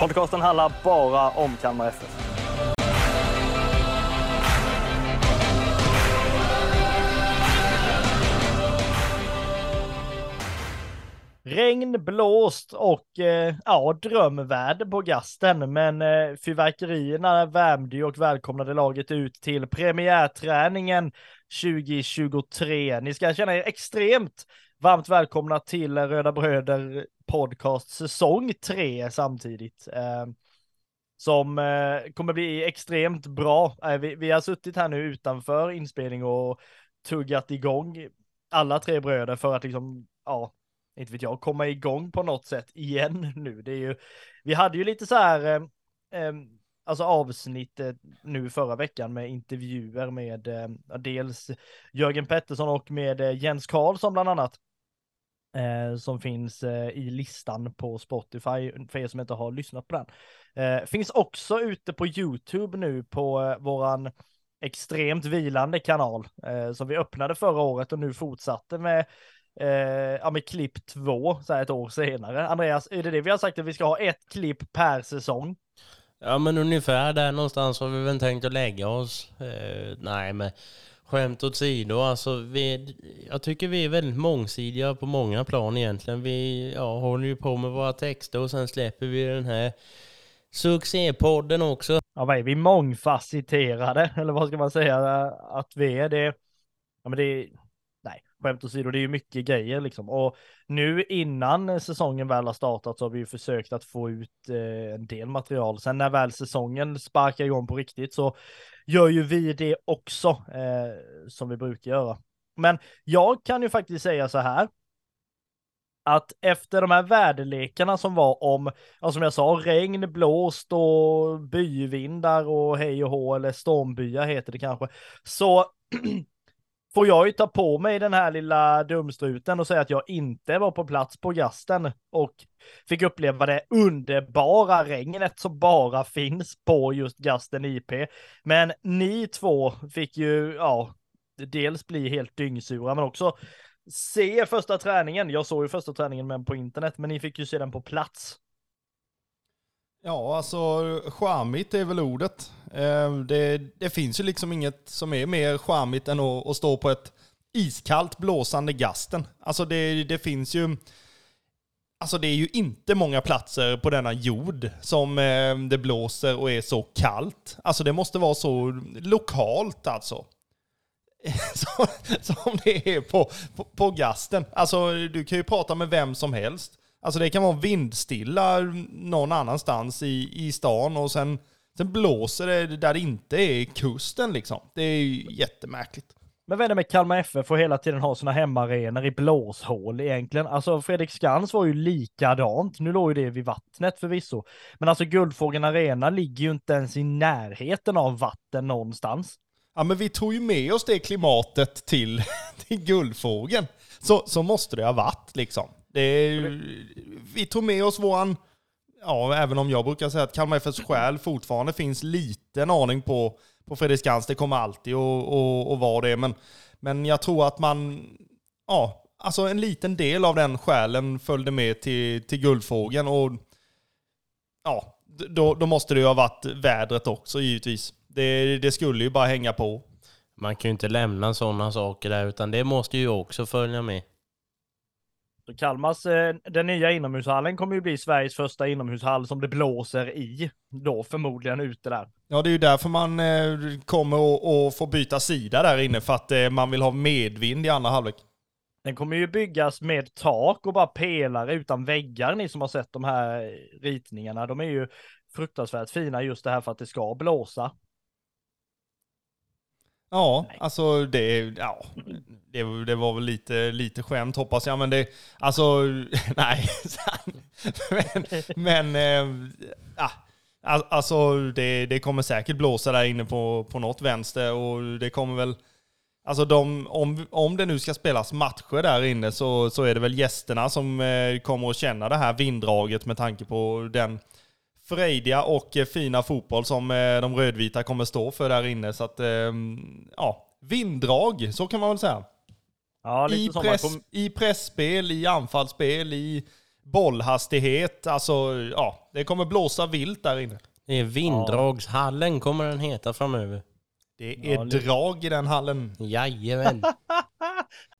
Podcasten handlar bara om Kalmar FF. Regn, blåst och eh, ja, drömväder på gasten. Men eh, fyrverkerierna värmde ju och välkomnade laget ut till premiärträningen 2023. Ni ska känna er extremt varmt välkomna till Röda Bröder podcast säsong 3 samtidigt. Eh, som eh, kommer bli extremt bra. Eh, vi, vi har suttit här nu utanför inspelning och tuggat igång alla tre bröder för att liksom, ja, inte vet jag, komma igång på något sätt igen nu. Det är ju, vi hade ju lite så här, eh, eh alltså avsnittet nu förra veckan med intervjuer med eh, dels Jörgen Pettersson och med eh, Jens Karlsson bland annat. Eh, som finns eh, i listan på Spotify för er som inte har lyssnat på den. Eh, finns också ute på YouTube nu på eh, våran extremt vilande kanal eh, som vi öppnade förra året och nu fortsatte med eh, ja, med klipp två så här ett år senare. Andreas, är det det vi har sagt att vi ska ha ett klipp per säsong? Ja men ungefär där någonstans har vi väl tänkt att lägga oss. Eh, nej men skämt åt sido, alltså vi, jag tycker vi är väldigt mångsidiga på många plan egentligen. Vi ja, håller ju på med våra texter och sen släpper vi den här succépodden också. Ja, vad är vi? Mångfacetterade, eller vad ska man säga att vi är? Det, ja men det skämt åsido, det är ju mycket grejer liksom. Och nu innan säsongen väl har startat så har vi ju försökt att få ut eh, en del material. Sen när väl säsongen sparkar igång på riktigt så gör ju vi det också, eh, som vi brukar göra. Men jag kan ju faktiskt säga så här, att efter de här väderlekarna som var om, ja, som jag sa, regn, blåst och byvindar och hej och hå, eller stormbyar heter det kanske, så får jag ju ta på mig den här lilla dumstruten och säga att jag inte var på plats på gasten och fick uppleva det underbara regnet som bara finns på just gasten IP. Men ni två fick ju, ja, dels bli helt dyngsura, men också se första träningen. Jag såg ju första träningen men på internet, men ni fick ju se den på plats. Ja, alltså charmigt är väl ordet. Ehm, det, det finns ju liksom inget som är mer charmigt än att, att stå på ett iskallt blåsande gasten. Alltså det, det finns ju... Alltså det är ju inte många platser på denna jord som ehm, det blåser och är så kallt. Alltså det måste vara så lokalt alltså. Som det är på, på, på gasten. Alltså du kan ju prata med vem som helst. Alltså det kan vara vindstilla någon annanstans i, i stan och sen, sen blåser det där det inte är kusten liksom. Det är ju jättemärkligt. Men vad är det med Kalmar FF och hela tiden ha sina hemmaarenor i blåshål egentligen? Alltså Fredrik Skans var ju likadant. Nu låg ju det vid vattnet förvisso. Men alltså Guldfågeln Arena ligger ju inte ens i närheten av vatten någonstans. Ja men vi tog ju med oss det klimatet till, till Guldfågeln. Så, så måste det ha varit liksom. Det är, vi tog med oss våran, ja även om jag brukar säga att Kalmar FFs själ fortfarande finns liten aning på, på Fredrik Skans. Det kommer alltid att vara det. Men, men jag tror att man, ja, alltså en liten del av den själen följde med till, till Guldfågeln. Och ja, då, då måste det ju ha varit vädret också givetvis. Det, det skulle ju bara hänga på. Man kan ju inte lämna sådana saker där utan det måste ju också följa med. Så Kalmars, eh, den nya inomhushallen kommer ju bli Sveriges första inomhushall som det blåser i. Då förmodligen ute där. Ja, det är ju därför man eh, kommer att- få byta sida där inne, för att eh, man vill ha medvind i andra halvlek. Den kommer ju byggas med tak och bara pelare utan väggar, ni som har sett de här ritningarna. De är ju fruktansvärt fina just det här för att det ska blåsa. Ja, alltså det, ja, det, det var väl lite, lite skämt hoppas jag, men det, alltså, nej. men, men äh, alltså det, det kommer säkert blåsa där inne på, på något vänster och det kommer väl Alltså de, om, om det nu ska spelas matcher där inne så, så är det väl gästerna som eh, kommer att känna det här vinddraget med tanke på den frejdiga och eh, fina fotboll som eh, de rödvita kommer stå för där inne. Så att, eh, ja, vinddrag, så kan man väl säga. Ja, I, press, kom... I pressspel, i anfallsspel, i bollhastighet. Alltså, ja, det kommer blåsa vilt där inne. Det är vinddragshallen kommer den heta framöver. Det är ja, drag i den hallen. Jajamän.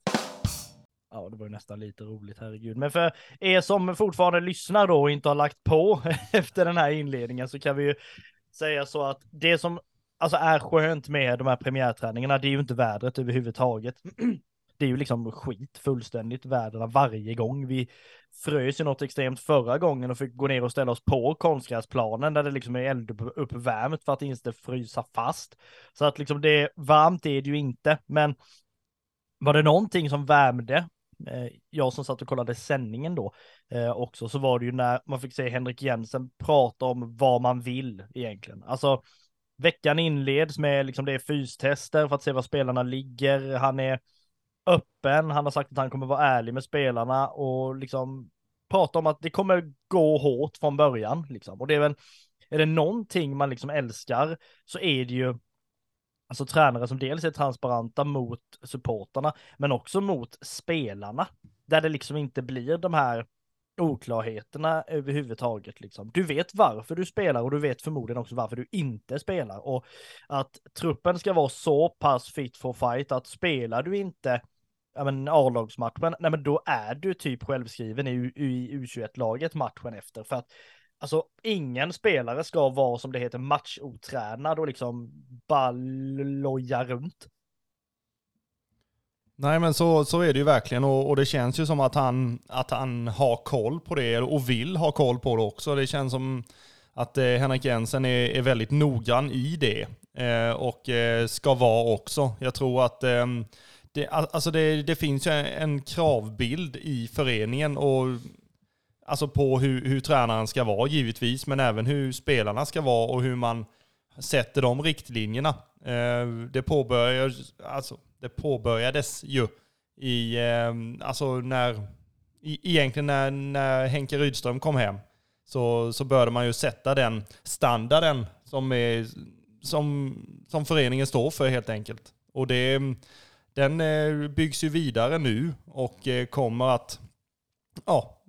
Ja, det var ju nästan lite roligt, herregud. Men för er som fortfarande lyssnar då och inte har lagt på efter den här inledningen så kan vi ju säga så att det som alltså är skönt med de här premiärträningarna, det är ju inte vädret överhuvudtaget. Det är ju liksom skit fullständigt väderna varje gång. Vi frös ju något extremt förra gången och fick gå ner och ställa oss på konstgräsplanen där det liksom är elduppvärmt för att inte frysa fast. Så att liksom det varmt är det ju inte, men var det någonting som värmde Eh, jag som satt och kollade sändningen då eh, också, så var det ju när man fick se Henrik Jensen prata om vad man vill egentligen. Alltså, veckan inleds med liksom det är fystester för att se var spelarna ligger. Han är öppen, han har sagt att han kommer vara ärlig med spelarna och liksom prata om att det kommer gå hårt från början liksom. Och det är väl, är det någonting man liksom älskar så är det ju alltså tränare som dels är transparenta mot supporterna, men också mot spelarna. Där det liksom inte blir de här oklarheterna överhuvudtaget. Liksom. Du vet varför du spelar och du vet förmodligen också varför du inte spelar. Och att truppen ska vara så pass fit for fight att spelar du inte ja, men A-lagsmatchen, nej men då är du typ självskriven i, i U21-laget matchen efter. För att Alltså ingen spelare ska vara som det heter matchotränad och liksom bara loja runt. Nej men så, så är det ju verkligen och, och, det känns ju som att han, att han har koll på det och vill ha koll på det också. Det känns som att eh, Henrik Jensen är, är väldigt noggrann i det eh, och eh, ska vara också. Jag tror att eh, det, alltså det, det finns ju en kravbild i föreningen och Alltså på hur, hur tränaren ska vara givetvis, men även hur spelarna ska vara och hur man sätter de riktlinjerna. Eh, det, påbörjades, alltså, det påbörjades ju i, eh, alltså när, egentligen när, när Henke Rydström kom hem så, så började man ju sätta den standarden som, är, som, som föreningen står för helt enkelt. Och det, den eh, byggs ju vidare nu och eh, kommer att ja,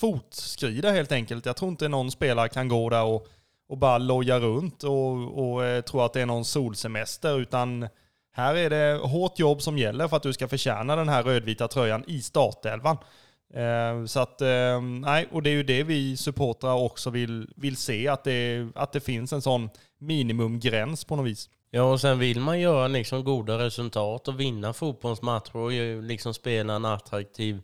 fotskrida helt enkelt. Jag tror inte någon spelare kan gå där och, och bara loja runt och, och eh, tro att det är någon solsemester, utan här är det hårt jobb som gäller för att du ska förtjäna den här rödvita tröjan i startelvan. Eh, så att, eh, nej, och det är ju det vi supportrar också vill, vill se, att det, att det finns en sån minimumgräns på något vis. Ja, och sen vill man göra liksom goda resultat och vinna fotbollsmatcher och liksom spela en attraktiv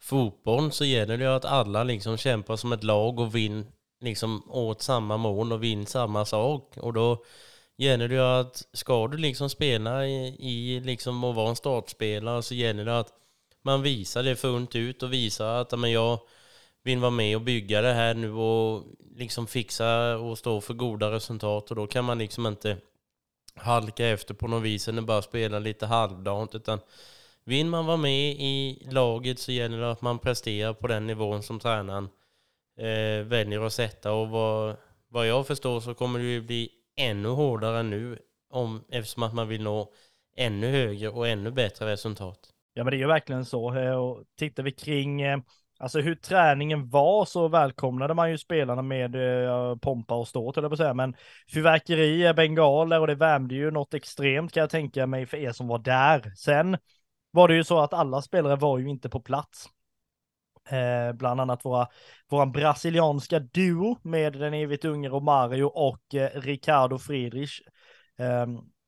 fotboll så gäller det ju att alla liksom kämpar som ett lag och vinner liksom åt samma mål och vinner samma sak. Och då gäller det ju att ska du liksom spela i, i liksom och vara en startspelare så gäller det att man visar det fullt ut och visar att men jag vill vara med och bygga det här nu och liksom fixa och stå för goda resultat och då kan man liksom inte halka efter på något vis eller bara spela lite halvdant utan vill man vara med i laget så gäller det att man presterar på den nivån som tränaren eh, väljer att sätta. Och vad, vad jag förstår så kommer det ju bli ännu hårdare nu om, eftersom att man vill nå ännu högre och ännu bättre resultat. Ja, men det är ju verkligen så. Eh, och tittar vi kring eh, alltså hur träningen var så välkomnade man ju spelarna med eh, pompa och ståt, eller på säga. Men fyrverkerier, bengaler och det värmde ju något extremt kan jag tänka mig för er som var där. Sen var det ju så att alla spelare var ju inte på plats. Eh, bland annat våra, våran brasilianska duo med den evigt unge Romario och eh, Ricardo Friedrich eh,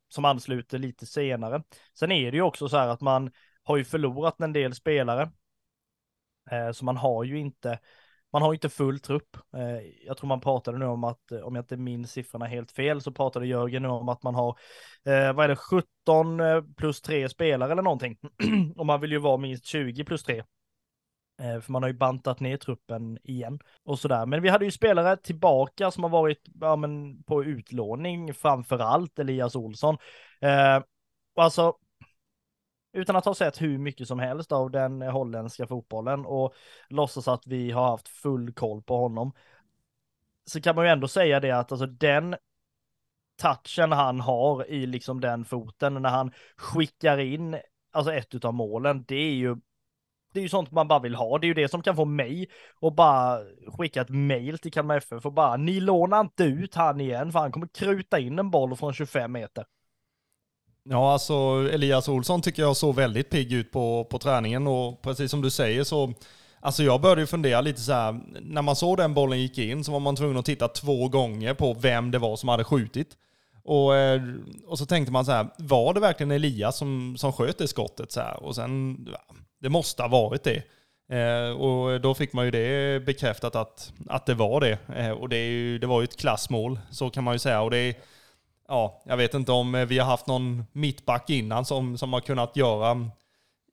som ansluter lite senare. Sen är det ju också så här att man har ju förlorat en del spelare. Eh, så man har ju inte man har inte full trupp. Eh, jag tror man pratade nu om att, eh, om jag inte minns siffrorna helt fel, så pratade Jörgen nu om att man har, eh, vad är det, 17 plus 3 spelare eller någonting. Och man vill ju vara minst 20 plus 3. För man har ju bantat ner truppen igen och sådär. Men vi hade ju spelare tillbaka som har varit ja, men på utlåning, framför allt Elias Olsson. Eh, och alltså, utan att ha sett hur mycket som helst av den holländska fotbollen och låtsas att vi har haft full koll på honom, så kan man ju ändå säga det att alltså den touchen han har i liksom den foten när han skickar in alltså ett av målen, det är ju det är ju sånt man bara vill ha. Det är ju det som kan få mig att bara skicka ett mail till Kalmar FF och bara ni lånar inte ut han igen för han kommer kruta in en boll från 25 meter. Ja, alltså Elias Olsson tycker jag såg väldigt pigg ut på, på träningen och precis som du säger så Alltså jag började ju fundera lite så här, när man såg den bollen gick in så var man tvungen att titta två gånger på vem det var som hade skjutit. Och, eh, och så tänkte man så här, var det verkligen Elias som, som sköt det skottet? Så här? Och sen, det måste ha varit det. Eh, och då fick man ju det bekräftat att, att det var det. Eh, och det, är ju, det var ju ett klassmål, så kan man ju säga. Och det är, ja, jag vet inte om eh, vi har haft någon mittback innan som, som har kunnat göra,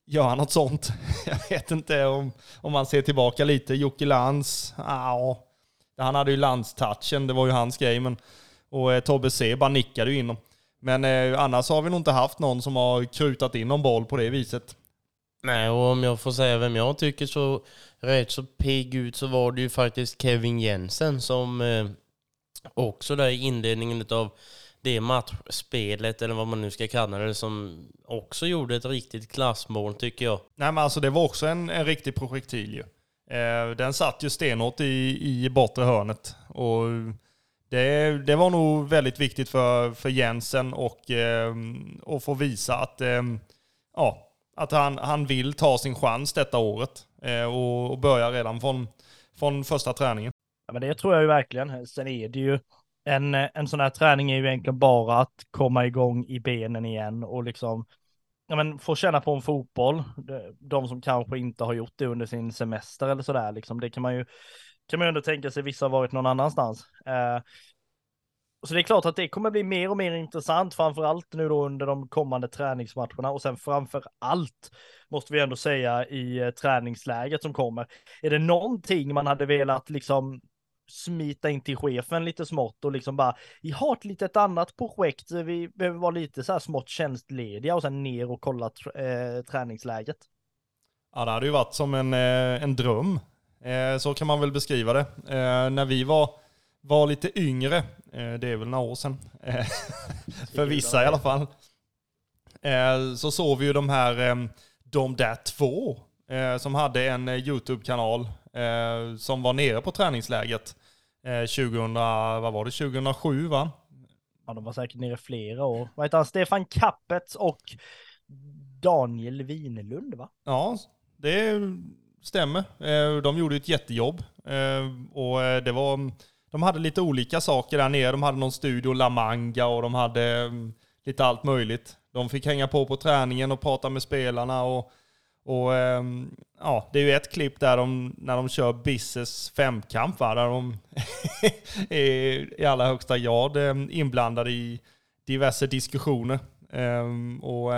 göra något sånt. Jag vet inte om, om man ser tillbaka lite. Jocke Lantz, ja, han hade ju landstouchen, det var ju hans grej. Men, och eh, Tobbe C bara nickade ju in dem. Men eh, annars har vi nog inte haft någon som har krutat in någon boll på det viset. Nej, och om jag får säga vem jag tycker så rätt så pigg ut så var det ju faktiskt Kevin Jensen som eh, också där i inledningen av det matchspelet, eller vad man nu ska kalla det, som också gjorde ett riktigt klassmål tycker jag. Nej men alltså det var också en, en riktig projektil ju. Eh, den satt ju stenhårt i, i bortre hörnet. Och det, det var nog väldigt viktigt för, för Jensen och, eh, och få visa att eh, ja, att han, han vill ta sin chans detta året eh, och, och börja redan från, från första träningen. Ja, men det tror jag ju verkligen. Sen är det ju en, eh, en sån här träning är ju egentligen bara att komma igång i benen igen och liksom ja, men få känna på en fotboll. De som kanske inte har gjort det under sin semester eller sådär, liksom, det kan man ju kan man ju ändå tänka sig vissa har varit någon annanstans. Eh, så det är klart att det kommer bli mer och mer intressant, framför allt nu då under de kommande träningsmatcherna och sen framför allt måste vi ändå säga i eh, träningsläget som kommer. Är det någonting man hade velat liksom smita in till chefen lite smått och liksom bara, vi har ett litet annat projekt, vi behöver vara lite så här smått tjänstlediga och sen ner och kolla tr eh, träningsläget. Ja, det hade ju varit som en, eh, en dröm. Eh, så kan man väl beskriva det. Eh, när vi var var lite yngre, eh, det är väl några år sedan, eh, för vissa i alla fall, eh, så såg vi ju de här, eh, de där två, som hade en YouTube-kanal som var nere på träningsläget 2000, vad var det, 2007 va? Ja, de var säkert nere flera år. Vad heter han? Stefan Kappets och Daniel Winelund va? Ja, det stämmer. De gjorde ett jättejobb och det var de hade lite olika saker där nere. De hade någon studio, La Manga, och de hade mm, lite allt möjligt. De fick hänga på på träningen och prata med spelarna. Och, och ehm, ja, det är ju ett klipp där de, när de kör Bisses femkamp, va, där de är i allra högsta grad ehm, inblandade i diverse diskussioner. Ehm, och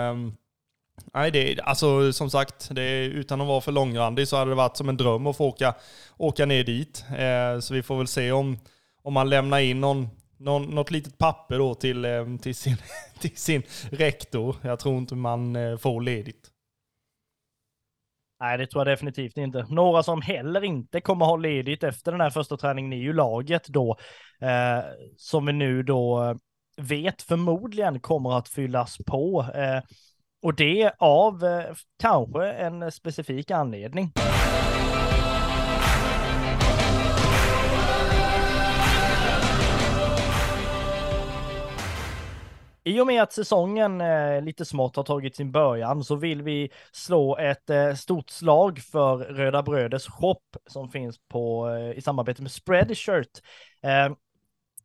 Nej, det, alltså som sagt, det, utan att vara för långrandig så hade det varit som en dröm att få åka, åka ner dit. Eh, så vi får väl se om, om man lämnar in någon, någon, något litet papper då till, till, sin, till sin rektor. Jag tror inte man eh, får ledigt. Nej, det tror jag definitivt inte. Några som heller inte kommer ha ledigt efter den här första träningen är ju laget då, eh, som vi nu då vet förmodligen kommer att fyllas på. Eh, och det av eh, kanske en specifik anledning. I och med att säsongen eh, lite smått har tagit sin början så vill vi slå ett eh, stort slag för Röda Bröders shop som finns på, eh, i samarbete med Spreadshirt. Eh,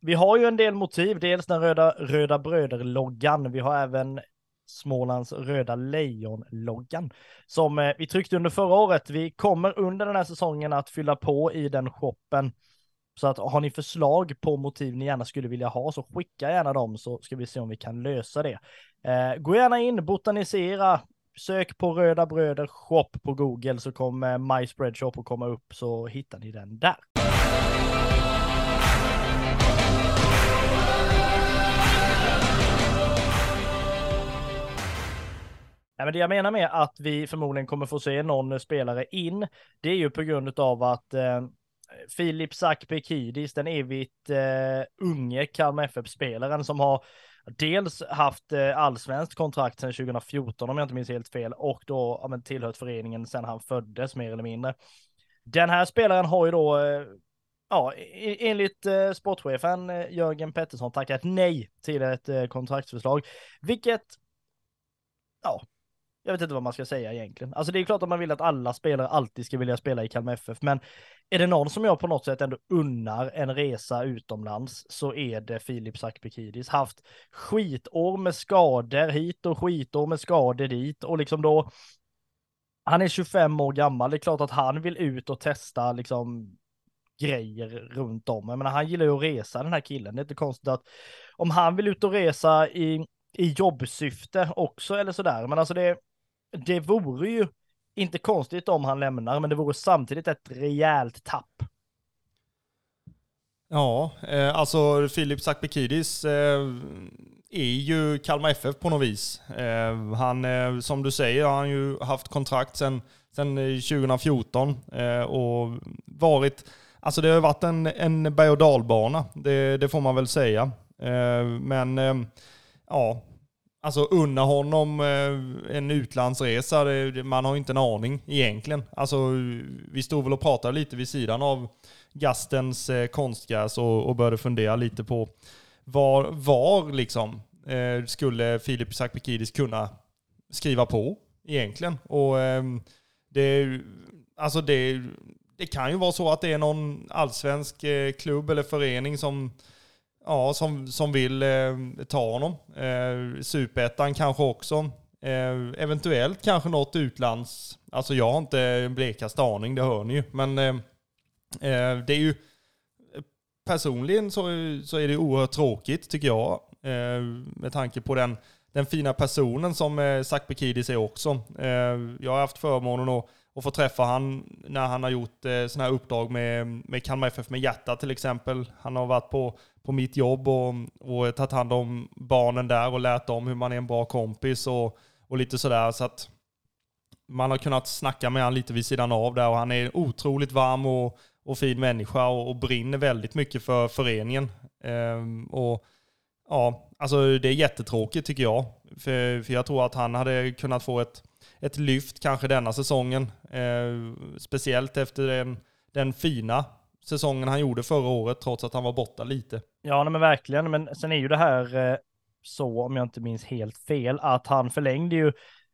vi har ju en del motiv, dels den röda, röda bröder-loggan. Vi har även Smålands röda lejon-loggan som eh, vi tryckte under förra året. Vi kommer under den här säsongen att fylla på i den shoppen. Så att har ni förslag på motiv ni gärna skulle vilja ha så skicka gärna dem så ska vi se om vi kan lösa det. Eh, gå gärna in, botanisera, sök på Röda Bröder Shop på Google så kommer My Spread Shop att komma upp så hittar ni den där. Ja, men det jag menar med att vi förmodligen kommer få se någon spelare in, det är ju på grund av att eh, Filip Sakpekidis, den evigt eh, unge Kalmar FF-spelaren som har dels haft eh, allsvenskt kontrakt sedan 2014 om jag inte minns helt fel och då ja, men, tillhört föreningen sedan han föddes mer eller mindre. Den här spelaren har ju då eh, ja, e-, e-, enligt eh, sportchefen eh, Jörgen Pettersson tackat nej till ett eh, kontraktsförslag, vilket ja, jag vet inte vad man ska säga egentligen. Alltså det är klart att man vill att alla spelare alltid ska vilja spela i Kalmar FF, men är det någon som jag på något sätt ändå unnar en resa utomlands så är det Filip Sakpekidis. Haft skitår med skador hit och skitår med skador dit och liksom då han är 25 år gammal, det är klart att han vill ut och testa liksom grejer runt om. Jag menar, han gillar ju att resa den här killen. Det är inte konstigt att om han vill ut och resa i, i jobbsyfte också eller sådär, men alltså det, det vore ju inte konstigt om han lämnar, men det vore samtidigt ett rejält tapp. Ja, eh, alltså Filip Sakbekidis eh, är ju Kalmar FF på något vis. Eh, han, eh, som du säger, har han ju haft kontrakt sedan, 2014 eh, eh, och varit, alltså det har varit en, en berg och dalbana, det, det får man väl säga. Eh, men eh, ja, Alltså unna honom eh, en utlandsresa, man har inte en aning egentligen. Alltså vi stod väl och pratade lite vid sidan av gastens eh, konstgräs och, och började fundera lite på var, var liksom eh, skulle Filip Sakpikidis kunna skriva på egentligen? Och ehm, det, alltså det, det kan ju vara så att det är någon allsvensk klubb eller förening som ja, som, som vill eh, ta honom. Eh, Superettan kanske också. Eh, eventuellt kanske något utlands... Alltså jag har inte blekaste aning, det hör ni ju. Men eh, eh, det är ju... Personligen så, så är det oerhört tråkigt tycker jag. Eh, med tanke på den, den fina personen som eh, Sakbekidis är också. Eh, jag har haft förmånen att och få träffa han när han har gjort eh, sådana här uppdrag med, med Kalmar FF med hjärta till exempel. Han har varit på, på mitt jobb och, och tagit hand om barnen där och lärt dem hur man är en bra kompis och, och lite sådär. Så att man har kunnat snacka med honom lite vid sidan av där och han är otroligt varm och, och fin människa och, och brinner väldigt mycket för föreningen. Ehm, och ja, alltså det är jättetråkigt tycker jag. För, för jag tror att han hade kunnat få ett ett lyft kanske denna säsongen. Ehm, speciellt efter den, den fina säsongen han gjorde förra året, trots att han var borta lite. Ja, men verkligen. Men sen är ju det här eh, så, om jag inte minns helt fel, att han förlängde ju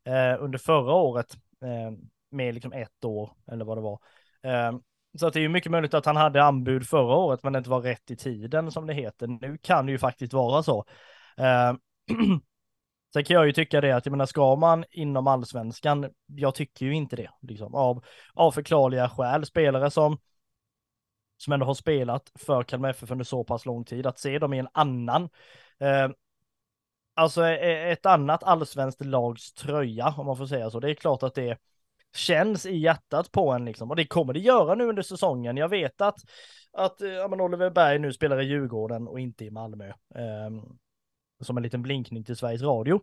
eh, under förra året eh, med liksom ett år, eller vad det var. Eh, så att det är ju mycket möjligt att han hade anbud förra året, men det inte var rätt i tiden som det heter. Nu kan det ju faktiskt vara så. Eh, Sen kan jag ju tycka det att, jag menar, ska man inom allsvenskan, jag tycker ju inte det, liksom, av, av förklarliga skäl, spelare som, som ändå har spelat för Kalmar FF under så pass lång tid, att se dem i en annan, eh, alltså e-, e-, ett annat allsvenskt lags tröja, om man får säga så, det är klart att det känns i hjärtat på en liksom, och det kommer det göra nu under säsongen. Jag vet att, att eh, ja, men Oliver Berg nu spelar i Djurgården och inte i Malmö. Eh, som en liten blinkning till Sveriges Radio,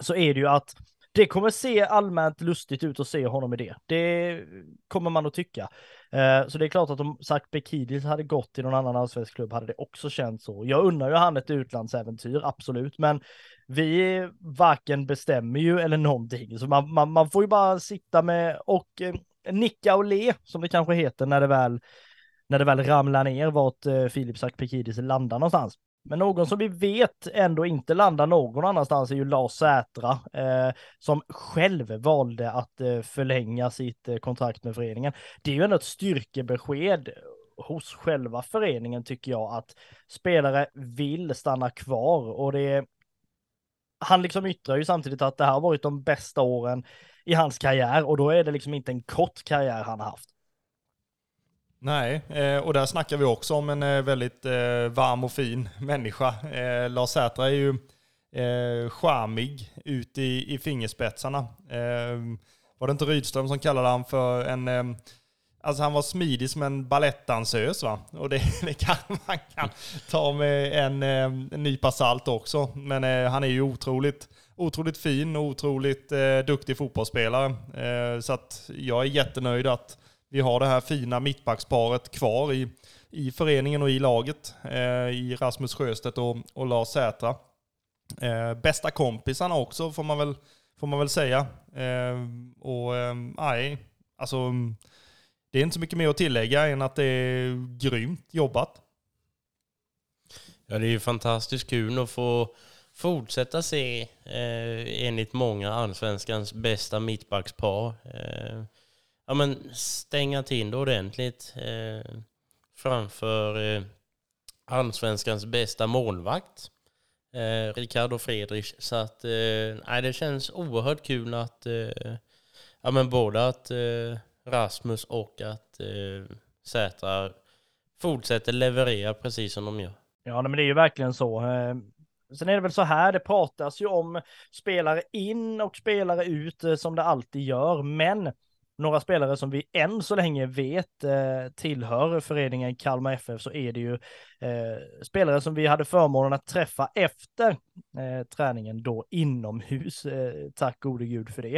så är det ju att det kommer se allmänt lustigt ut att se honom i det. Det kommer man att tycka. Eh, så det är klart att om Zach Bekidis hade gått till någon annan allsvensk klubb hade det också känts så. Jag undrar ju han ett utlandsäventyr, absolut, men vi varken bestämmer ju eller någonting, så man, man, man får ju bara sitta med och eh, nicka och le, som det kanske heter när det väl när det väl ramlar ner vart eh, Filip Sakpekidis landar någonstans. Men någon som vi vet ändå inte landar någon annanstans är ju Lars Sätra, eh, som själv valde att eh, förlänga sitt eh, kontrakt med föreningen. Det är ju ändå ett styrkebesked hos själva föreningen tycker jag att spelare vill stanna kvar och det han liksom yttrar ju samtidigt att det här har varit de bästa åren i hans karriär och då är det liksom inte en kort karriär han har haft. Nej, eh, och där snackar vi också om en eh, väldigt eh, varm och fin människa. Lars Sätra är ju charmig ut i, i fingerspetsarna. Var det inte Rydström som kallade han för en... Alltså han var smidig som en balettdansös va? Och det, det kan man kan ta med en, en nypa salt också. Men han är ju otroligt, otroligt fin och otroligt duktig fotbollsspelare. Så att jag är jättenöjd att vi har det här fina mittbacksparet kvar i, i föreningen och i laget. Eh, I Rasmus Sjöstedt och, och Lars Sätra. Eh, bästa kompisarna också får man väl, får man väl säga. Eh, och eh, nej, alltså det är inte så mycket mer att tillägga än att det är grymt jobbat. Ja, det är ju fantastiskt kul att få fortsätta se, eh, enligt många, allsvenskans bästa mittbackspar. Eh, ja, men stänga till det ordentligt eh, framför eh, allsvenskans bästa målvakt eh, Ricardo Friedrich. Så att, eh, det känns oerhört kul att eh, ja, men både att eh, Rasmus och att eh, Sätra fortsätter leverera precis som de gör. Ja, men det är ju verkligen så. Eh, sen är det väl så här, det pratas ju om spelare in och spelare ut eh, som det alltid gör, men några spelare som vi än så länge vet eh, tillhör föreningen Kalmar FF så är det ju eh, spelare som vi hade förmånen att träffa efter eh, träningen då inomhus. Eh, tack gode gud för det.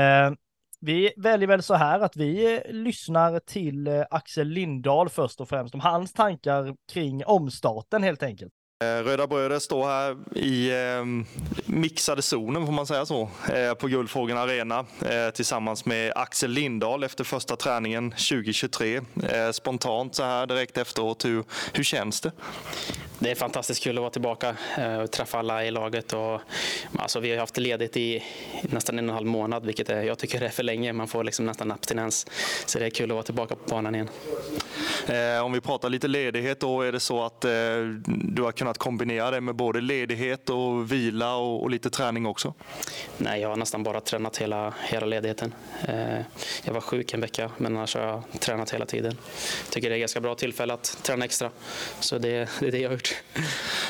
Eh, vi väljer väl så här att vi lyssnar till eh, Axel Lindahl först och främst om hans tankar kring omstarten helt enkelt. Eh, Röda Bröder står här i eh, mixade zonen, får man säga så, eh, på Guldfågeln Arena tillsammans med Axel Lindahl efter första träningen 2023. Eh, spontant så här direkt efteråt, hur, hur känns det? Det är fantastiskt kul att vara tillbaka och träffa alla i laget. Och, alltså, vi har haft ledigt i nästan en och en halv månad, vilket är, jag tycker är för länge. Man får liksom nästan abstinens. Så det är kul att vara tillbaka på banan igen. om vi pratar lite ledighet då, är det så att du har kunnat kombinera det med både ledighet och vila och, och, lite träning också? Nej, jag har nästan bara tränat hela, hela ledigheten. Eh, jag var sjuk en vecka, men annars har jag tränat hela tiden. Tycker det är ett ganska bra tillfälle att träna extra, så det, det är det jag har gjort.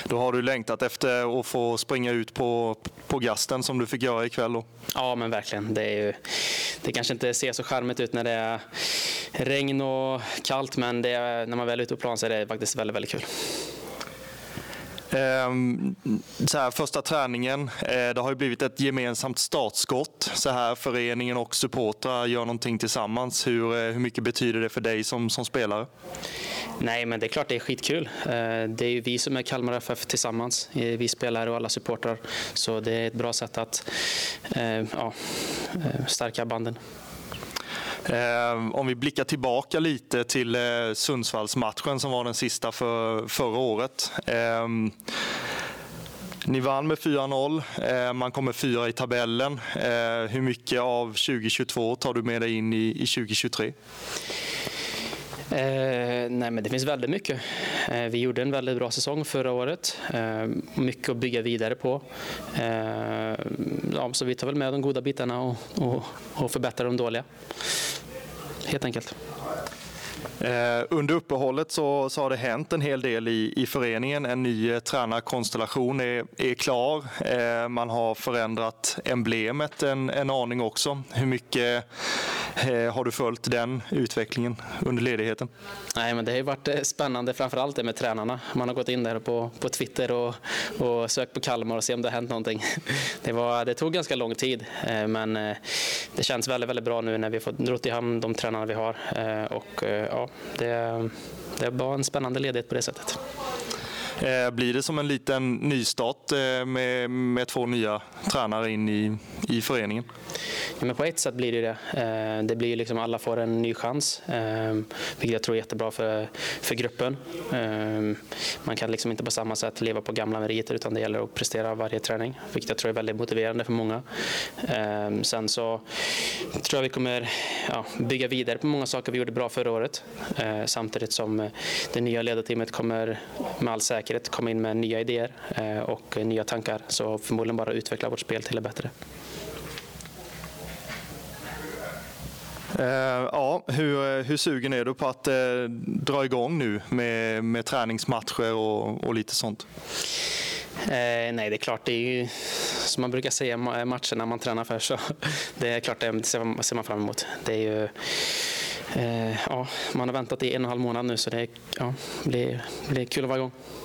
Då har du längtat efter att få springa ut på, på gasten som du fick göra ikväll då? Ja, men verkligen. Det, är ju, det kanske inte ser så charmigt ut när det är regn och kallt, men det är, när man väl är ute på plan så är det faktiskt väldigt, väldigt kul. Ehm, så här, första träningen, eh, det har ju blivit ett gemensamt startskott. Så här, föreningen och supportrar gör någonting tillsammans. Hur, eh, hur mycket betyder det för dig som, som spelare? Nej, men det är klart det är skitkul. Eh, det är ju vi som är Kalmar FF tillsammans, vi spelare och alla supportrar. Så det är ett bra sätt att ja, stärka banden. Ehm, om vi blickar tillbaka lite till eh, Sundsvallsmatchen som var den sista för förra året. Ehm, ni vann med 4-0. Ehm, man kommer fyra i tabellen. Hur mycket av 2022 tar du med dig in i 2023? Eh, nej, men det finns väldigt mycket. Eh, vi gjorde en väldigt bra säsong förra året. Eh, mycket att bygga vidare på. Eh, ja, så vi tar väl med de goda bitarna och, och, och förbättrar de dåliga. Helt enkelt. Eh, under uppehållet så, så, har det hänt en hel del i, i föreningen. En ny eh, tränarkonstellation är, är klar. Eh, man har förändrat emblemet en, en aning också. Hur mycket Eh, har du följt den utvecklingen under ledigheten? Nej, men det har varit spännande, spännande, framförallt det med tränarna. Man har gått in där på, på Twitter och, och sökt på Kalmar och se om det har hänt någonting. Det, var, det tog ganska lång tid, eh, men eh, det känns väldigt, väldigt bra nu när vi fått drott i hamn de tränarna vi har. Eh, och ja, det, det var en spännande ledighet på det sättet. Eh, blir det som en liten nystart eh, med, med två nya tränare in i, i föreningen? Ja, men på ett sätt blir det det. Eh, det blir liksom alla får en ny chans, vilket jag tror är jättebra för, för gruppen. Man kan liksom inte på samma sätt leva på gamla meriter utan det gäller att prestera varje träning, vilket jag tror är väldigt motiverande för många. Sen så tror jag vi kommer ja, bygga vidare på många saker vi gjorde bra förra året, samtidigt som det nya ledarteamet kommer med all säkerhet komma in med nya idéer och nya tankar, så förmodligen bara utveckla vårt spel till det bättre. Uh, ja, hur, hur sugen är du på att uh, dra igång nu med, med träningsmatcher och, och lite sånt? Eh, nej, det är klart, det är ju som man brukar säga matcherna man tränar för så det är klart det ser, man fram emot. Det är ju, eh, ja, man har väntat i en och en halv månad nu så det ja, blir, blir kul varje gång. Eh,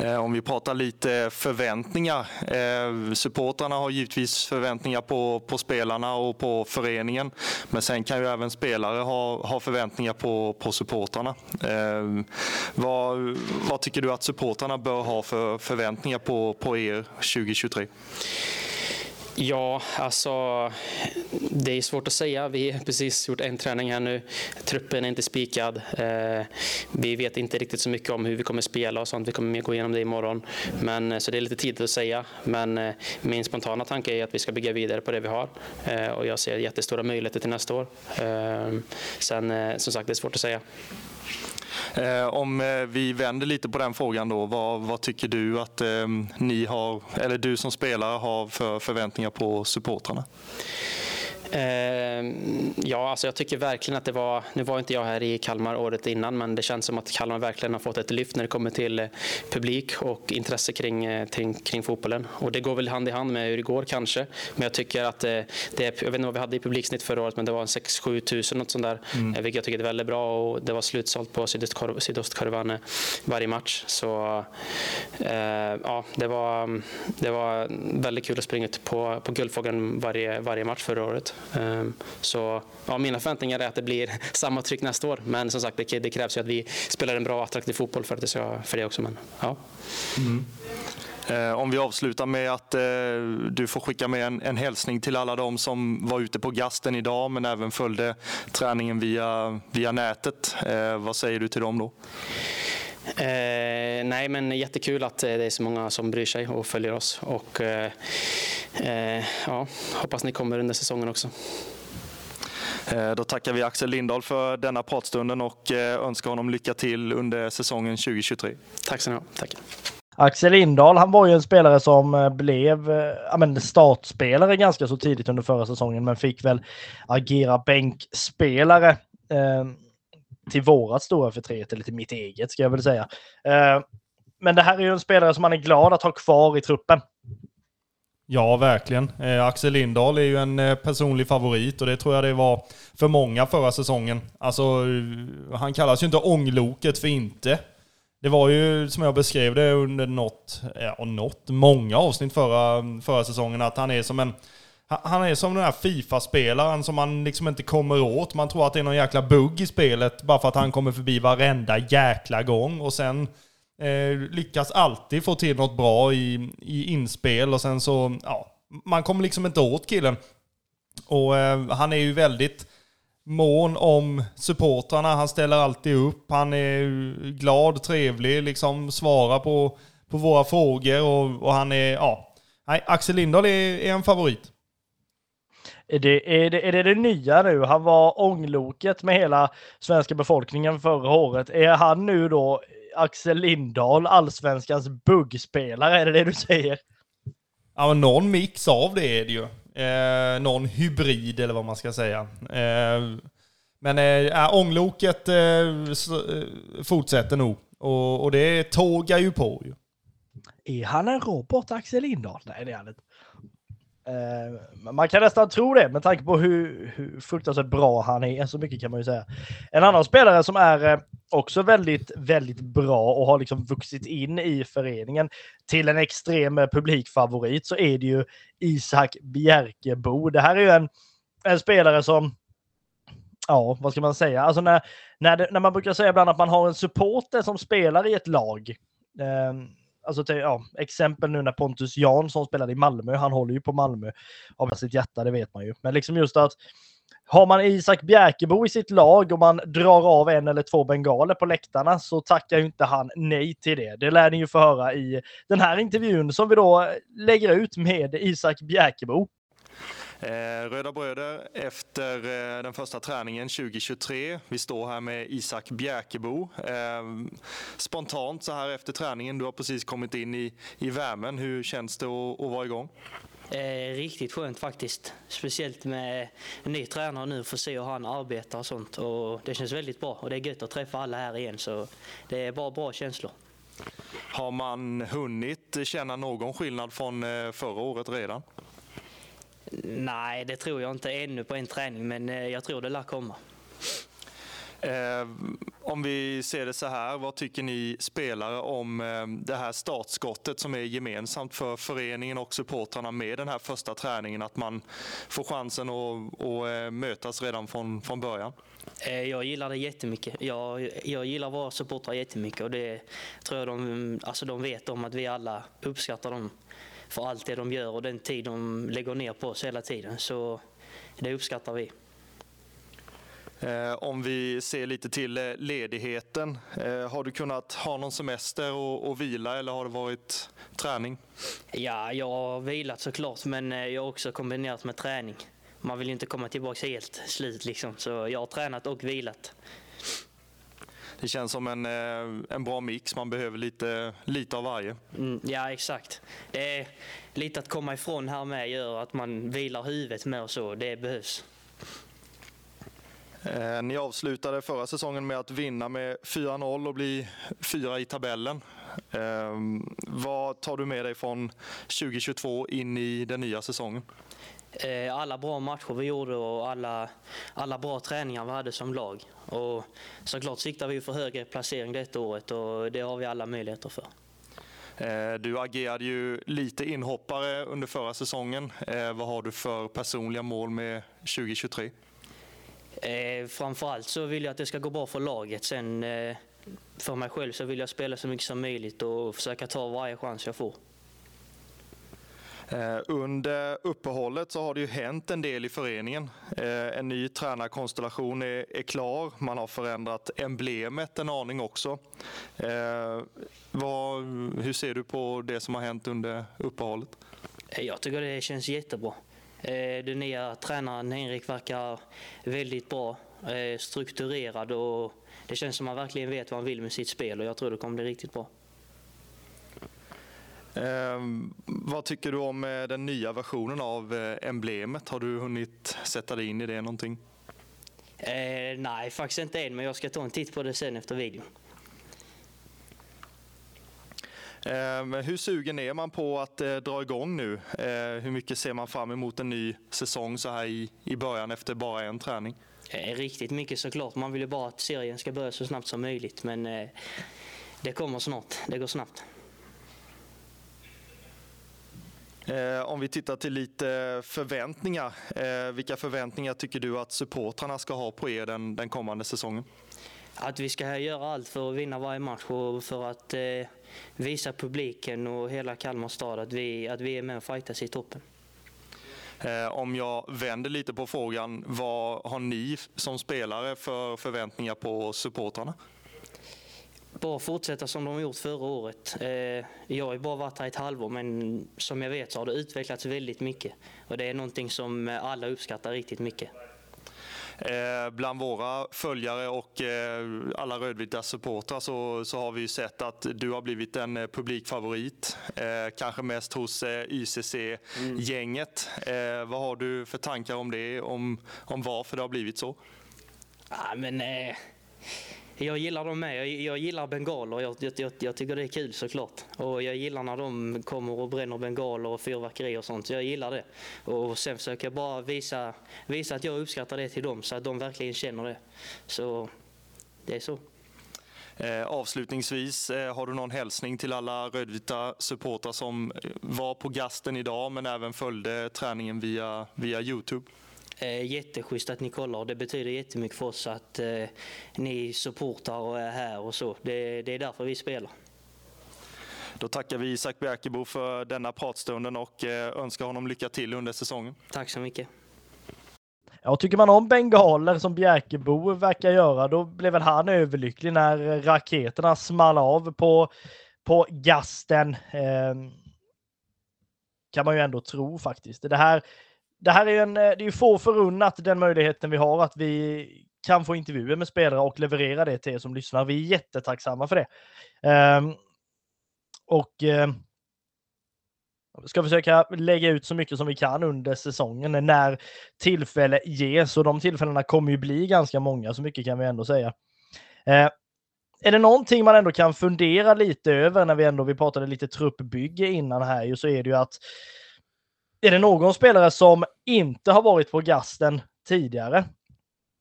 Eh, om vi pratar lite förväntningar. Eh, supportrarna har givetvis förväntningar på, på spelarna och på föreningen. Men sen kan ju även spelare ha, ha förväntningar på, på supportrarna. Eh, vad, vad tycker du att supportrarna bör ha för förväntningar på, på er 2023? Ja, alltså det är svårt att säga. Vi har precis gjort en träning här nu. Truppen är inte spikad. Eh, vi vet inte riktigt så mycket om hur vi kommer spela och sånt. Vi kommer gå igenom det imorgon. Men, eh, så det är lite tidigt att säga. Men eh, min spontana tanke är att vi ska bygga vidare på det vi har. Eh, och jag ser jättestora möjligheter till nästa år. Eh, sen som sagt, det är svårt att säga. Eh, om eh, vi vänder lite på den frågan då, vad, vad tycker du att eh, ni har, eller du som spelare har för förväntningar på supportrarna? Eh, ja, alltså jag tycker verkligen att det var, nu var inte jag här i Kalmar året innan, men det känns som att Kalmar verkligen har fått ett lyft när det kommer till eh, publik och intresse kring, eh, kring, kring fotbollen. Och det går väl hand i hand med hur det går kanske, men jag tycker att det, jag vet inte vad vi hade i publiksnitt förra året, men det var 6-7 tusen något sånt där, mm. vilket jag tycker är väldigt bra och det var slutsålt på sydostkurvan varje match. Så eh, ja, det var, det var väldigt kul att springa ut på, på Guldfågeln varje, varje match förra året. Ehm, så ja, mina förväntningar är att det blir samma tryck nästa år. Men som sagt, det, det krävs ju att vi spelar en bra attraktiv fotboll för, att det, ska, för det också. Men, ja. Mm. Eh, om vi avslutar med att eh, du får skicka med en, en hälsning till alla de som var ute på gasten idag men även följde träningen via, via nätet. Eh, vad säger du till dem då? Eh, nej, men jättekul att det är så många som bryr sig och följer oss. Och, eh, eh, ja, hoppas ni kommer under säsongen också. Eh, då tackar vi Axel Lindahl för denna pratstunden och eh, önskar honom lycka till under säsongen 2023. Tack så mycket. Tack. Axel Lindahl, han var ju en spelare som eh, blev ja, men startspelare ganska så tidigt under förra säsongen, men fick väl agera bänkspelare till vårat stora förtret, eller till mitt eget ska jag väl säga. Eh, men det här är ju en spelare som man är glad att ha kvar i truppen. Ja, verkligen. Eh, Axel Lindahl är ju en eh, personlig favorit och det tror jag det var för många förra säsongen. Alltså, eh, han kallas ju inte ångloket för inte. Det var ju som jag beskrev det under något, ja, något, många avsnitt förra, förra säsongen, att han är som en han är som den här Fifa-spelaren som man liksom inte kommer åt. Man tror att det är någon jäkla bugg i spelet bara för att han kommer förbi varenda jäkla gång. Och sen eh, lyckas alltid få till något bra i, i inspel och sen så, ja, man kommer liksom inte åt killen. Och eh, han är ju väldigt mån om supportrarna. Han ställer alltid upp. Han är glad, trevlig, liksom svarar på, på våra frågor och, och han är, ja. Nej, Axel Lindahl är, är en favorit. Är det, är, det, är det det nya nu? Han var ångloket med hela svenska befolkningen förra året. Är han nu då Axel Lindahl, allsvenskans buggspelare? Är det det du säger? Ja, någon mix av det är det ju. Eh, någon hybrid eller vad man ska säga. Eh, men eh, ångloket eh, eh, fortsätter nog. Och, och det tågar ju på ju. Är han en robot, Axel Lindahl? Nej, det är han inte. Eh, man kan nästan tro det med tanke på hur, hur fruktansvärt bra han är. Så mycket kan man ju säga. En annan spelare som är eh, också väldigt, väldigt bra och har liksom vuxit in i föreningen till en extrem eh, publikfavorit så är det ju Isak Bjerkebo. Det här är ju en, en spelare som Ja, vad ska man säga? Alltså när, när, det, när man brukar säga ibland att man har en supporter som spelar i ett lag. Eh, Alltså till, ja, exempel nu när Pontus Jansson spelade i Malmö, han håller ju på Malmö av sitt hjärta, det vet man ju. Men liksom just att har man Isak Bjärkebo i sitt lag och man drar av en eller två bengaler på läktarna så tackar ju inte han nej till det. Det lär ni ju få höra i den här intervjun som vi då lägger ut med Isak Bjärkebo. Eh, Röda Bröder efter eh, den första träningen 2023. Vi står här med Isak Bjärkebo. Eh, spontant så här efter träningen, du har precis kommit in i, i värmen. Hur känns det att, att vara igång? Eh, riktigt skönt faktiskt. Speciellt med en ny tränare nu, få se hur han arbetar och sånt. Och det känns väldigt bra och det är gött att träffa alla här igen så det är bara bra känslor. Har man hunnit känna någon skillnad från förra året redan? Nej, det tror jag inte ännu på en träning, men eh, jag tror det lär komma. Eh, om vi ser det så här, vad tycker ni spelare om eh, det här startskottet som är gemensamt för föreningen och supportrarna med den här första träningen? Att man får chansen att, att eh, mötas redan från, från början? Eh, jag gillar det jättemycket. Jag, jag gillar våra supportrar jättemycket och det tror jag de, alltså de vet om att vi alla uppskattar dem för allt det de gör och den tid de lägger ner på oss hela tiden. Så det uppskattar vi. Eh, om vi ser lite till eh, ledigheten. Eh, har du kunnat ha någon semester och, och, vila eller har det varit träning? Ja, jag har vilat såklart men jag har också kombinerat med träning. Man vill ju inte komma tillbaka helt slut liksom, så jag har tränat och vilat. Det känns som en, en bra mix, man behöver lite, lite av varje. Mm, ja, exakt. Det är lite att komma ifrån här med gör att man vilar huvudet med och så, det behövs. Eh, ni avslutade förra säsongen med att vinna med 4-0 och bli fyra i tabellen. Eh, vad tar du med dig från 2022 in i den nya säsongen? Eh, alla bra matcher vi gjorde och alla, alla bra träningar vi hade som lag. Och såklart siktar vi för högre placering detta året och det har vi alla möjligheter för. Du agerade ju lite inhoppare under förra säsongen. Vad har du för personliga mål med 2023? Eh, framförallt så vill jag att det ska gå bra för laget. Sen eh, för mig själv så vill jag spela så mycket som möjligt och försöka ta varje chans jag får. Eh, under uppehållet så har det ju hänt en del i föreningen. Eh, en ny tränarkonstellation är, är, klar. Man har förändrat emblemet en aning också. Eh, vad, hur ser du på det som har hänt under uppehållet? Jag tycker det känns jättebra. Den nya tränaren Henrik verkar väldigt bra, strukturerad och det känns som att han verkligen vet vad han vill med sitt spel och jag tror det kommer bli riktigt bra. Eh, vad tycker du om eh, den nya versionen av emblemet? Har du hunnit sätta dig in i det någonting? Eh, nej, faktiskt inte än, men jag ska ta en titt på det sen efter videon. Ehm, hur sugen är man på att eh, dra igång nu? Eh, hur mycket ser man fram emot en ny säsong så här i, i början efter bara en träning? Eh, riktigt mycket såklart. Man vill ju bara att serien ska börja så snabbt som möjligt, men det kommer snart. Det går snabbt. Om vi tittar till lite förväntningar. Vilka förväntningar tycker du att supportrarna ska ha på er den, den kommande säsongen? Att vi ska göra allt för att vinna varje match och för att eh, visa publiken och hela Kalmar stad att vi, att vi är med och fightas i toppen. Eh, om jag vänder lite på frågan, vad har ni som spelare för förväntningar på supportrarna? Bara fortsätta som de har gjort förra året. Eh, jag har bara varit här ett halvår men som jag vet så har det utvecklats väldigt mycket. Och det är någonting som alla uppskattar riktigt mycket. Eh, bland våra följare och eh, alla rödvita supportrar så, så har vi ju sett att du har blivit en eh, publikfavorit. kanske mest hos YCC-gänget. Mm. vad har du för tankar om det? Om, om varför det har blivit så? Ja, men, jag gillar dem med. Jag, jag gillar bengaler. Jag, jag, jag, tycker det är kul såklart. Och jag gillar när de kommer och bränner bengaler och fyrverkerier. och sånt. Jag gillar det. Och sen försöker jag bara visa, visa att jag uppskattar det till dem så att de verkligen känner det. Så det är så. Eh, avslutningsvis, eh, har du någon hälsning till alla rödvita supportrar som eh, var på gasten idag men även följde träningen via, via Youtube? Eh, jätteschysst att ni kollar. Det betyder jättemycket för oss att eh, ni supportar och är här och så. Det, det är därför vi spelar. Då tackar vi Isak Bjerkebo för denna pratstunden och eh, önskar honom lycka till under säsongen. Tack så mycket. Ja, tycker man om bengaler som Bjerkebo verkar göra, då blev väl han överlycklig när raketerna small av på, på gasten. Eh, kan man ju ändå tro faktiskt. Det här det här är en, eh, det är få förunnat den möjligheten vi har att vi kan få intervjuer med spelare och leverera det till er som lyssnar. Vi är jättetacksamma för det. Um, och um, ska försöka lägga ut så mycket som vi kan under säsongen när tillfälle ges och de tillfällena kommer ju bli ganska många, så mycket kan vi ändå säga. Uh, är det någonting man ändå kan fundera lite över när vi ändå, vi pratade lite truppbygge innan här ju, så är det ju att är det någon spelare som inte har varit på gasten tidigare?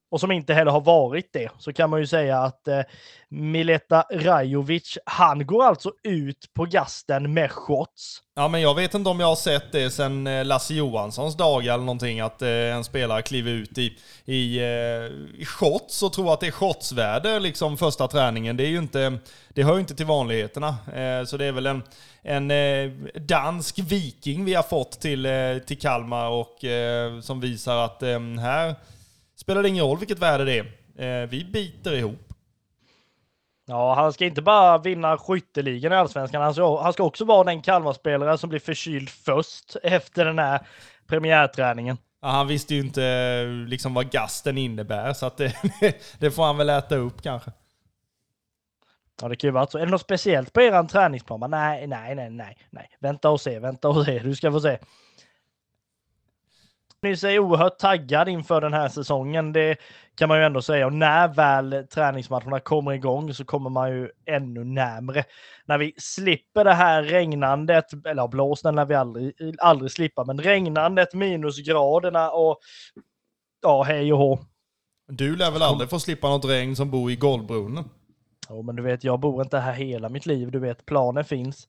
Och som inte heller har varit det, så kan man ju säga att eh, Mileta Rajovic, han går alltså ut på gasten med shots. Ja, men jag vet inte om jag har sett det sedan eh, Lasse Johanssons dagar eller någonting, att eh, en spelare kliver ut i, i, eh, i shots och tror att det är shotsvärde liksom första träningen. Det är ju inte, det hör ju inte till vanligheterna. Eh, så det är väl en, en eh, dansk viking vi har fått till, eh, till Kalmar och eh, som visar att eh, här spelar det ingen roll vilket värde det är. Eh, vi biter ihop. Ja, han ska inte bara vinna skytteligan i Allsvenskan, han ska, han ska också vara den Kalmarspelare som blir förkyld först efter den här premiärträningen. Ja, han visste ju inte liksom vad gasten innebär, så att det, det får han väl äta upp kanske. Ja, det kan ju vara så. Är det något speciellt på er träningsplan? Nej, nej, nej, nej, nej. Vänta och se, vänta och se. Du ska få se ni sig oerhört taggad inför den här säsongen. Det kan man ju ändå säga. Och när väl träningsmatcherna kommer igång så kommer man ju ännu närmre. När vi slipper det här regnandet, eller blåsten när vi aldrig, aldrig slippa, men regnandet, minusgraderna och ja, hej och hå. Du lär väl aldrig få slippa något regn som bor i golvbrunnen? Jo, men du vet, jag bor inte här hela mitt liv. Du vet, planen finns.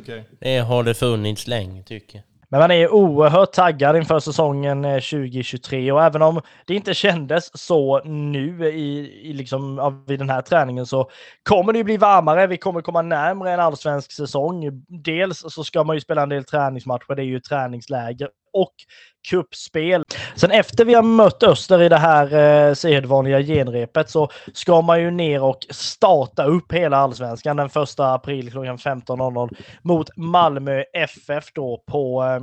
Okay. Det har det funnits länge tycker jag. Men man är oerhört taggad inför säsongen eh, 2023 och även om det inte kändes så nu i, i liksom, vid den här träningen så kommer det ju bli varmare. Vi kommer komma närmare en allsvensk säsong. Dels så ska man ju spela en del träningsmatcher, det är ju träningsläger och kuppspel. Sen efter vi har mött Öster i det här eh, sedvanliga genrepet så ska man ju ner och starta upp hela allsvenskan den första april klockan 15.00 mot Malmö FF då på eh,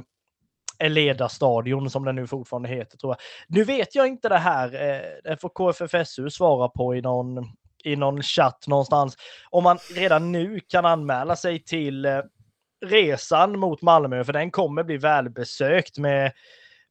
Eleda stadion som den nu fortfarande heter tror jag. Nu vet jag inte det här, eh, det får KFFSU svara på i någon, i någon chatt någonstans. Om man redan nu kan anmäla sig till eh, resan mot Malmö, för den kommer bli välbesökt med,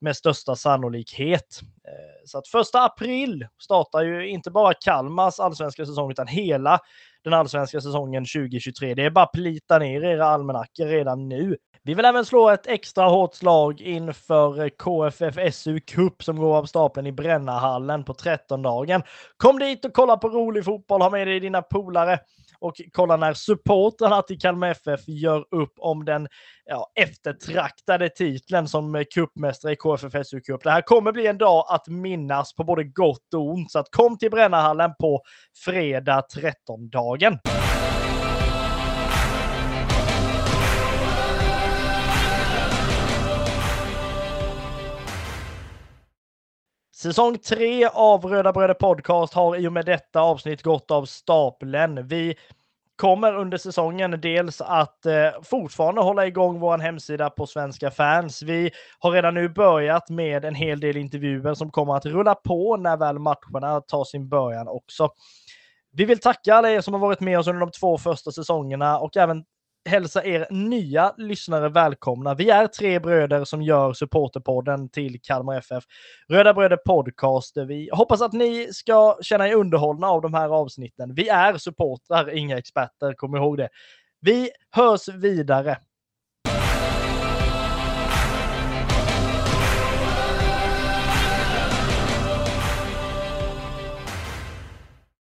med största sannolikhet. Eh, så att första april startar ju inte bara Kalmars allsvenska säsong, utan hela den allsvenska säsongen 2023. Det är bara att plita ner era almanackor redan nu. Vi vill även slå ett extra hårt slag inför KFF SU Cup som går av stapeln i Brännahallen på 13 dagen. Kom dit och kolla på rolig fotboll, ha med dig dina polare och kolla när supportrarna till Kalmar FF gör upp om den ja, eftertraktade titeln som cupmästare i KFF SU Cup. Det här kommer bli en dag att minnas på både gott och ont, så att kom till Brännahallen på fredag 13-dagen. Säsong 3 av Röda Bröder Podcast har i och med detta avsnitt gått av stapeln. Vi kommer under säsongen dels att eh, fortfarande hålla igång vår hemsida på Svenska fans. Vi har redan nu börjat med en hel del intervjuer som kommer att rulla på när väl matcherna tar sin början också. Vi vill tacka alla er som har varit med oss under de två första säsongerna och även hälsa er nya lyssnare välkomna. Vi är tre bröder som gör supporterpodden till Kalmar FF. Röda Bröder Podcast. Vi hoppas att ni ska känna er underhållna av de här avsnitten. Vi är supportrar, inga experter, kom ihåg det. Vi hörs vidare.